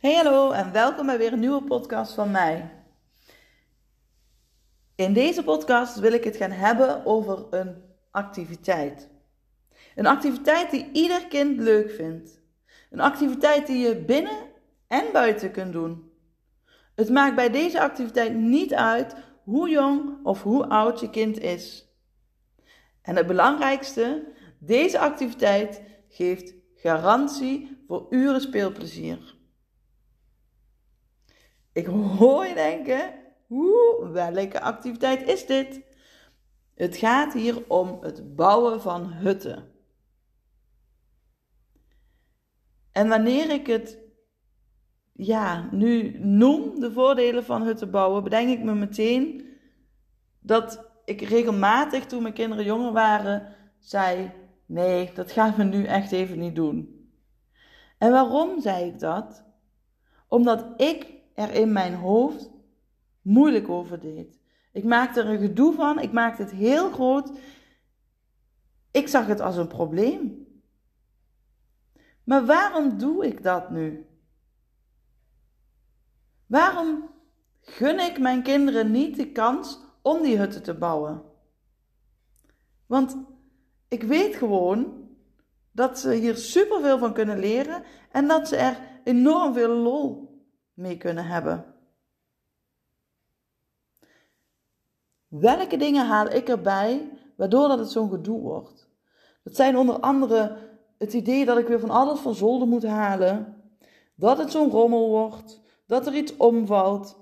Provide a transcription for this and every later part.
Hey hallo en welkom bij weer een nieuwe podcast van mij. In deze podcast wil ik het gaan hebben over een activiteit. Een activiteit die ieder kind leuk vindt. Een activiteit die je binnen en buiten kunt doen. Het maakt bij deze activiteit niet uit hoe jong of hoe oud je kind is. En het belangrijkste, deze activiteit geeft garantie voor uren speelplezier. Ik hoor je denken, hoe, welke activiteit is dit? Het gaat hier om het bouwen van hutten. En wanneer ik het ja, nu noem, de voordelen van hutten bouwen, bedenk ik me meteen dat ik regelmatig toen mijn kinderen jonger waren, zei: Nee, dat gaan we nu echt even niet doen. En waarom zei ik dat? Omdat ik er in mijn hoofd moeilijk over deed. Ik maakte er een gedoe van, ik maakte het heel groot. Ik zag het als een probleem. Maar waarom doe ik dat nu? Waarom gun ik mijn kinderen niet de kans om die hutten te bouwen? Want ik weet gewoon dat ze hier superveel van kunnen leren en dat ze er enorm veel lol mee kunnen hebben. Welke dingen haal ik erbij waardoor dat het zo'n gedoe wordt? Dat zijn onder andere het idee dat ik weer van alles van zolder moet halen, dat het zo'n rommel wordt, dat er iets omvalt.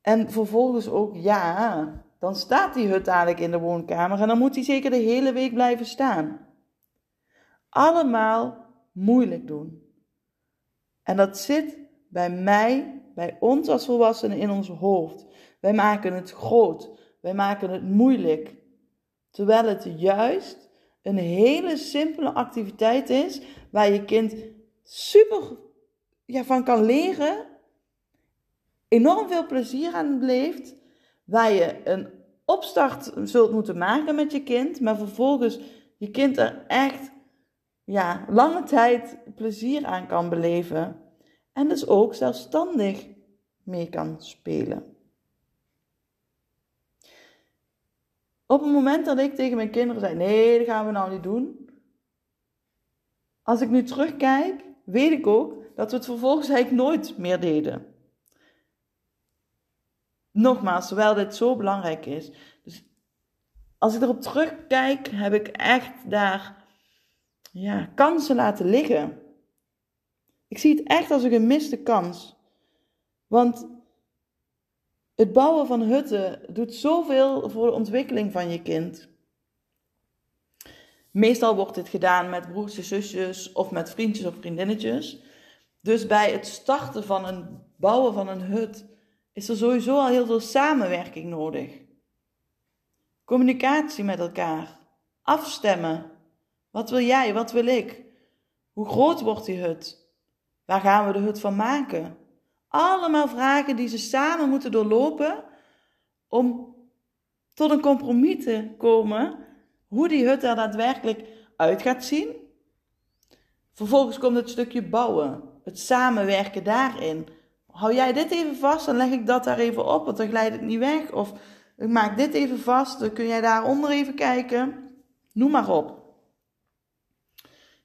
En vervolgens ook, ja, dan staat die hut dadelijk in de woonkamer en dan moet die zeker de hele week blijven staan. Allemaal moeilijk doen. En dat zit bij mij, bij ons als volwassenen in ons hoofd. Wij maken het groot, wij maken het moeilijk. Terwijl het juist een hele simpele activiteit is waar je kind super van kan leren, enorm veel plezier aan beleeft, waar je een opstart zult moeten maken met je kind, maar vervolgens je kind er echt ja, lange tijd plezier aan kan beleven en dus ook zelfstandig mee kan spelen. Op het moment dat ik tegen mijn kinderen zei: nee, dat gaan we nou niet doen. Als ik nu terugkijk, weet ik ook dat we het vervolgens eigenlijk nooit meer deden. Nogmaals, terwijl dit zo belangrijk is. Dus als ik erop terugkijk, heb ik echt daar ja, kansen laten liggen. Ik zie het echt als een gemiste kans. Want het bouwen van hutten doet zoveel voor de ontwikkeling van je kind. Meestal wordt dit gedaan met broertjes, zusjes of met vriendjes of vriendinnetjes. Dus bij het starten van een bouwen van een hut is er sowieso al heel veel samenwerking nodig. Communicatie met elkaar. Afstemmen. Wat wil jij? Wat wil ik? Hoe groot wordt die hut? Waar gaan we de hut van maken? Allemaal vragen die ze samen moeten doorlopen om tot een compromis te komen hoe die hut er daadwerkelijk uit gaat zien. Vervolgens komt het stukje bouwen, het samenwerken daarin. Hou jij dit even vast, dan leg ik dat daar even op, want dan glijdt het niet weg. Of ik maak dit even vast, dan kun jij daaronder even kijken. Noem maar op.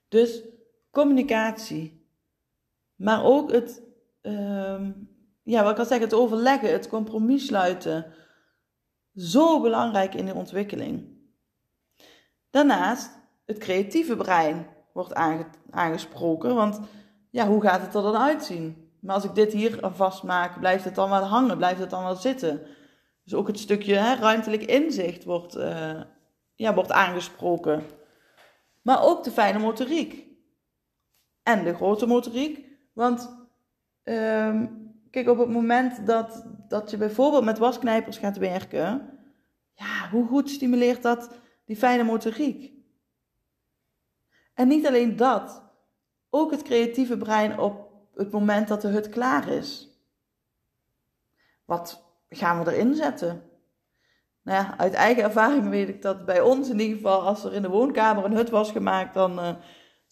Dus communicatie. Maar ook het, uh, ja, wat ik al het overleggen, het compromis sluiten. Zo belangrijk in de ontwikkeling. Daarnaast, het creatieve brein wordt aangesproken. Want ja, hoe gaat het er dan uitzien? Maar als ik dit hier vastmaak, blijft het dan wel hangen, blijft het dan wel zitten? Dus ook het stukje hè, ruimtelijk inzicht wordt, uh, ja, wordt aangesproken. Maar ook de fijne motoriek. En de grote motoriek. Want ehm, kijk, op het moment dat, dat je bijvoorbeeld met wasknijpers gaat werken, ja, hoe goed stimuleert dat die fijne motoriek? En niet alleen dat, ook het creatieve brein op het moment dat de hut klaar is. Wat gaan we erin zetten? Nou ja, uit eigen ervaring weet ik dat bij ons in ieder geval, als er in de woonkamer een hut was gemaakt, dan uh,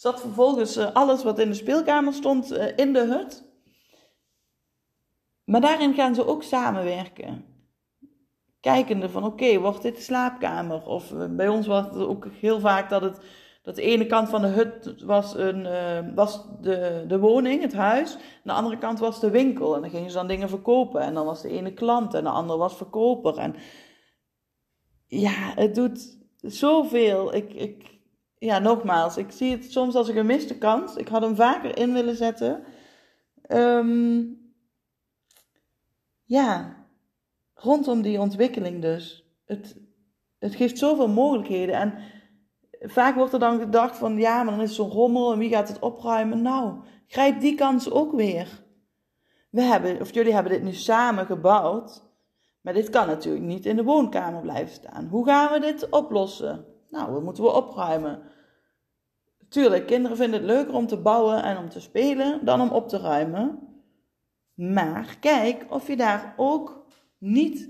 Zat vervolgens uh, alles wat in de speelkamer stond uh, in de hut. Maar daarin gaan ze ook samenwerken. Kijkende van oké, okay, wordt dit de slaapkamer? Of bij ons was het ook heel vaak dat het dat de ene kant van de hut was, een, uh, was de, de woning, het huis. En de andere kant was de winkel. En dan gingen ze dan dingen verkopen. En dan was de ene klant en de andere was verkoper. En ja, het doet zoveel. Ik, ik, ja, nogmaals, ik zie het soms als een gemiste kans. Ik had hem vaker in willen zetten. Um, ja, rondom die ontwikkeling dus. Het, het geeft zoveel mogelijkheden. En vaak wordt er dan gedacht van ja, maar dan is zo'n rommel en wie gaat het opruimen? Nou, grijp die kans ook weer. We hebben, of jullie hebben dit nu samen gebouwd, maar dit kan natuurlijk niet in de woonkamer blijven staan. Hoe gaan we dit oplossen? Nou, we moeten we opruimen. Tuurlijk, kinderen vinden het leuker om te bouwen en om te spelen dan om op te ruimen. Maar kijk of je daar ook niet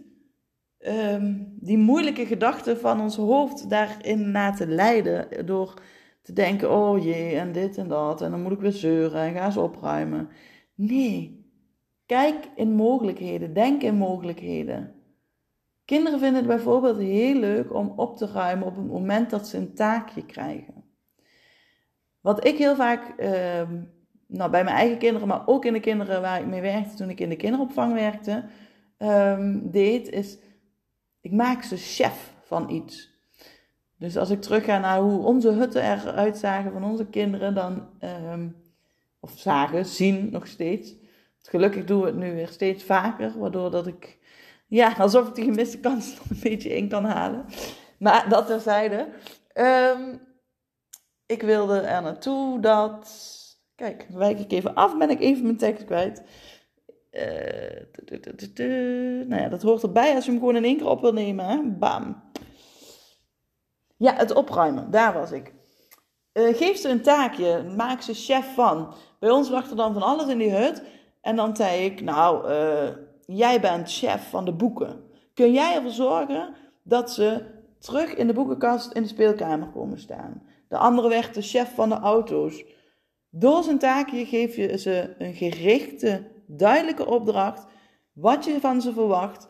um, die moeilijke gedachten van ons hoofd daarin laten leiden. Door te denken, oh jee, en dit en dat. En dan moet ik weer zeuren en ga eens opruimen. Nee, kijk in mogelijkheden. Denk in mogelijkheden. Kinderen vinden het bijvoorbeeld heel leuk om op te ruimen op het moment dat ze een taakje krijgen. Wat ik heel vaak, uh, nou bij mijn eigen kinderen, maar ook in de kinderen waar ik mee werkte toen ik in de kinderopvang werkte, um, deed, is ik maak ze chef van iets. Dus als ik terug ga naar hoe onze hutten eruit zagen van onze kinderen, dan, um, of zagen, zien nog steeds. Gelukkig doen we het nu weer steeds vaker, waardoor dat ik, ja, alsof ik die gemiste kans nog een beetje in kan halen. Maar dat terzijde. Um, ik wilde er naartoe dat, kijk, wijk ik even af, ben ik even mijn tekst kwijt. Uh, nou ja, dat hoort erbij als je hem gewoon in één keer op wil nemen. Hè? Bam. Ja, het opruimen. Daar was ik. Uh, geef ze een taakje. Maak ze chef van. Bij ons lag er dan van alles in die hut. En dan zei ik, nou, uh, jij bent chef van de boeken. Kun jij ervoor zorgen dat ze terug in de boekenkast in de speelkamer komen staan? De andere werd de chef van de auto's. Door zijn taakje geef je ze een gerichte duidelijke opdracht, wat je van ze verwacht,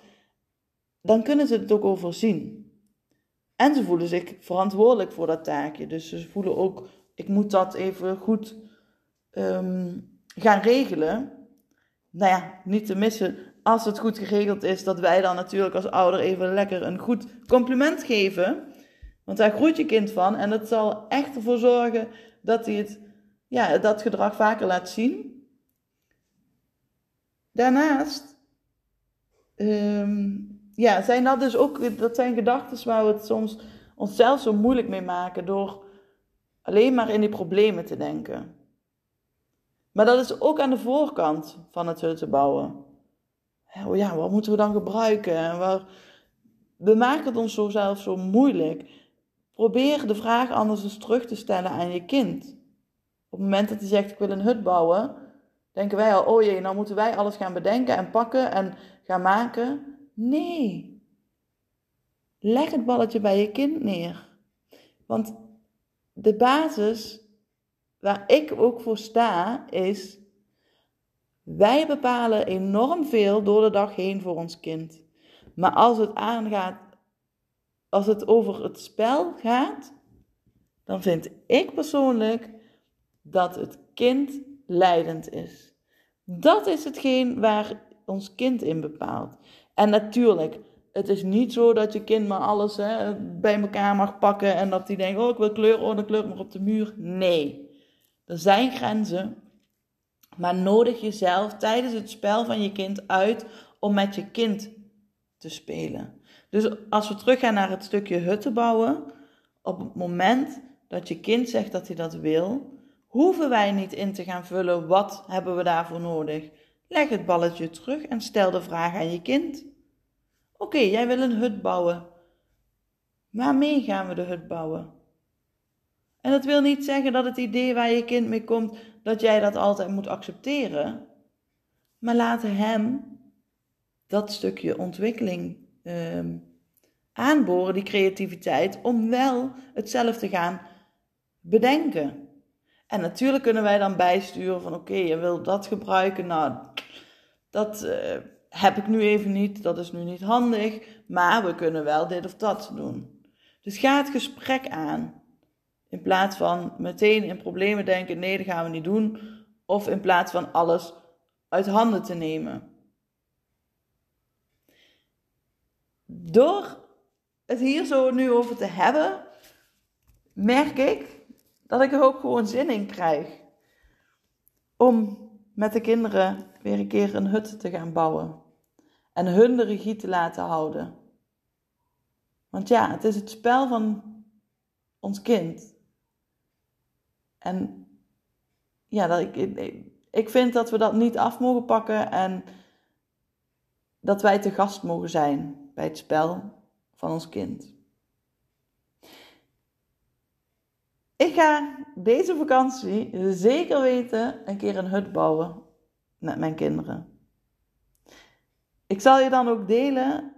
dan kunnen ze het ook overzien. En ze voelen zich verantwoordelijk voor dat taakje. Dus ze voelen ook, ik moet dat even goed um, gaan regelen. Nou ja, niet te missen, als het goed geregeld is, dat wij dan natuurlijk als ouder even lekker een goed compliment geven. Want daar groeit je kind van en dat zal echt ervoor zorgen dat hij het, ja, dat gedrag vaker laat zien. Daarnaast um, ja, zijn dat dus ook, dat zijn gedachten waar we het soms onszelf zo moeilijk mee maken door alleen maar in die problemen te denken. Maar dat is ook aan de voorkant van het huttenbouwen. bouwen. Oh ja, wat moeten we dan gebruiken? We maken het ons zo zelf zo moeilijk. Probeer de vraag anders eens terug te stellen aan je kind. Op het moment dat hij zegt: Ik wil een hut bouwen, denken wij al, oh jee, nou moeten wij alles gaan bedenken en pakken en gaan maken. Nee. Leg het balletje bij je kind neer. Want de basis waar ik ook voor sta is, wij bepalen enorm veel door de dag heen voor ons kind. Maar als het aangaat, als het over het spel gaat, dan vind ik persoonlijk dat het kind leidend is. Dat is hetgeen waar ons kind in bepaalt. En natuurlijk, het is niet zo dat je kind maar alles hè, bij elkaar mag pakken en dat hij denkt, oh ik wil kleur, oh dan kleur maar op de muur. Nee, er zijn grenzen, maar nodig jezelf tijdens het spel van je kind uit om met je kind te spelen. Dus als we teruggaan naar het stukje hutten bouwen, op het moment dat je kind zegt dat hij dat wil, hoeven wij niet in te gaan vullen wat hebben we daarvoor nodig. Leg het balletje terug en stel de vraag aan je kind. Oké, jij wil een hut bouwen. Waarmee gaan we de hut bouwen? En dat wil niet zeggen dat het idee waar je kind mee komt, dat jij dat altijd moet accepteren. Maar laat hem dat stukje ontwikkeling ehm, aanboren, die creativiteit, om wel het zelf te gaan bedenken. En natuurlijk kunnen wij dan bijsturen van oké, je wil dat gebruiken. Nou, dat uh, heb ik nu even niet, dat is nu niet handig. Maar we kunnen wel dit of dat doen. Dus ga het gesprek aan. In plaats van meteen in problemen denken, nee, dat gaan we niet doen. Of in plaats van alles uit handen te nemen. Door het hier zo nu over te hebben, merk ik dat ik er ook gewoon zin in krijg. Om met de kinderen weer een keer een hut te gaan bouwen. En hun de regie te laten houden. Want ja, het is het spel van ons kind. En ja, dat ik, ik vind dat we dat niet af mogen pakken en dat wij te gast mogen zijn bij het spel van ons kind. Ik ga deze vakantie zeker weten een keer een hut bouwen met mijn kinderen. Ik zal je dan ook delen,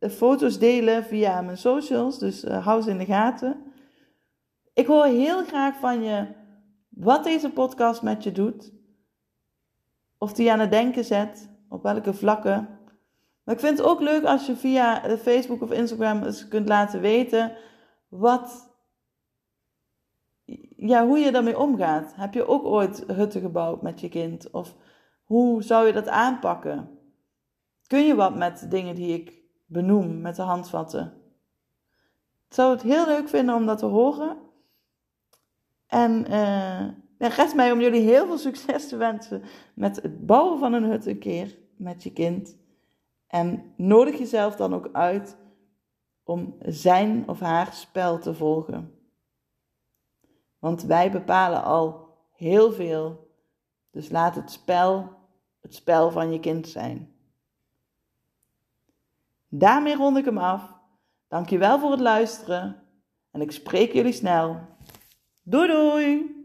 foto's delen via mijn socials, dus uh, hou ze in de gaten. Ik hoor heel graag van je wat deze podcast met je doet. Of die aan het denken zet, op welke vlakken. Maar ik vind het ook leuk als je via Facebook of Instagram eens kunt laten weten wat, ja, hoe je daarmee omgaat. Heb je ook ooit hutten gebouwd met je kind? Of hoe zou je dat aanpakken? Kun je wat met dingen die ik benoem, met de handvatten? Ik zou het heel leuk vinden om dat te horen. En uh, rest mij om jullie heel veel succes te wensen met het bouwen van een hut een keer met je kind. En nodig jezelf dan ook uit om zijn of haar spel te volgen. Want wij bepalen al heel veel. Dus laat het spel het spel van je kind zijn. Daarmee rond ik hem af. Dankjewel voor het luisteren en ik spreek jullie snel. Doei doei!